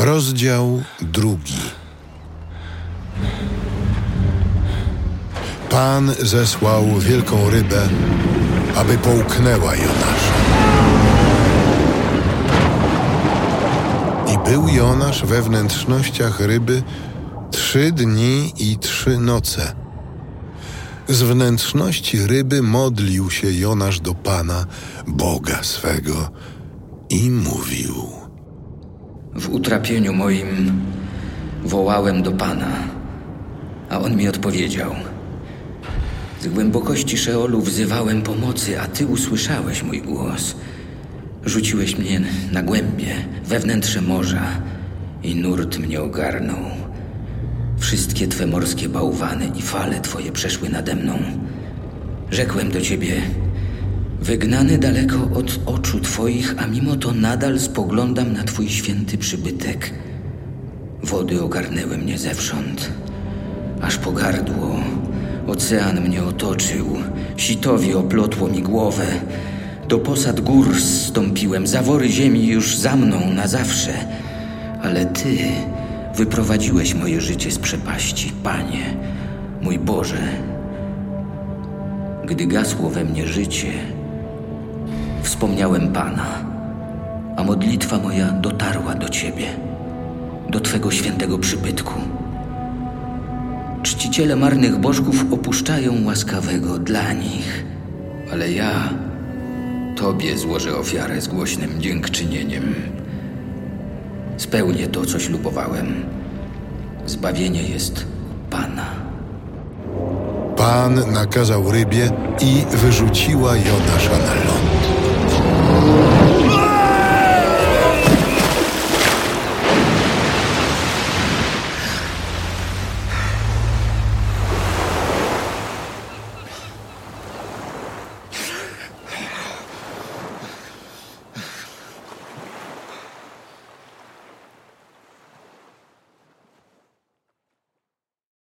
Rozdział drugi. Pan zesłał wielką rybę, aby połknęła Jonasza. I był Jonasz we wnętrznościach ryby trzy dni i trzy noce. Z wnętrzności ryby modlił się Jonasz do Pana, Boga swego, i mówił – w utrapieniu moim wołałem do Pana, a On mi odpowiedział. Z głębokości Szeolu wzywałem pomocy, a Ty usłyszałeś mój głos. Rzuciłeś mnie na głębie, we morza i nurt mnie ogarnął. Wszystkie Twe morskie bałwany i fale Twoje przeszły nade mną. Rzekłem do Ciebie, Wygnany daleko od oczu Twoich, a mimo to nadal spoglądam na Twój święty przybytek. Wody ogarnęły mnie zewsząd, aż po gardło. Ocean mnie otoczył, sitowi oplotło mi głowę. Do posad gór zstąpiłem, zawory ziemi już za mną na zawsze. Ale Ty wyprowadziłeś moje życie z przepaści, Panie, mój Boże. Gdy gasło we mnie życie, wspomniałem Pana, a modlitwa moja dotarła do Ciebie, do Twego świętego przybytku. Czciciele marnych bożków opuszczają łaskawego dla nich, ale ja Tobie złożę ofiarę z głośnym dziękczynieniem. Spełnię to, co ślubowałem. Zbawienie jest Pana. Pan nakazał rybie i wyrzuciła Jonasza na Thank you.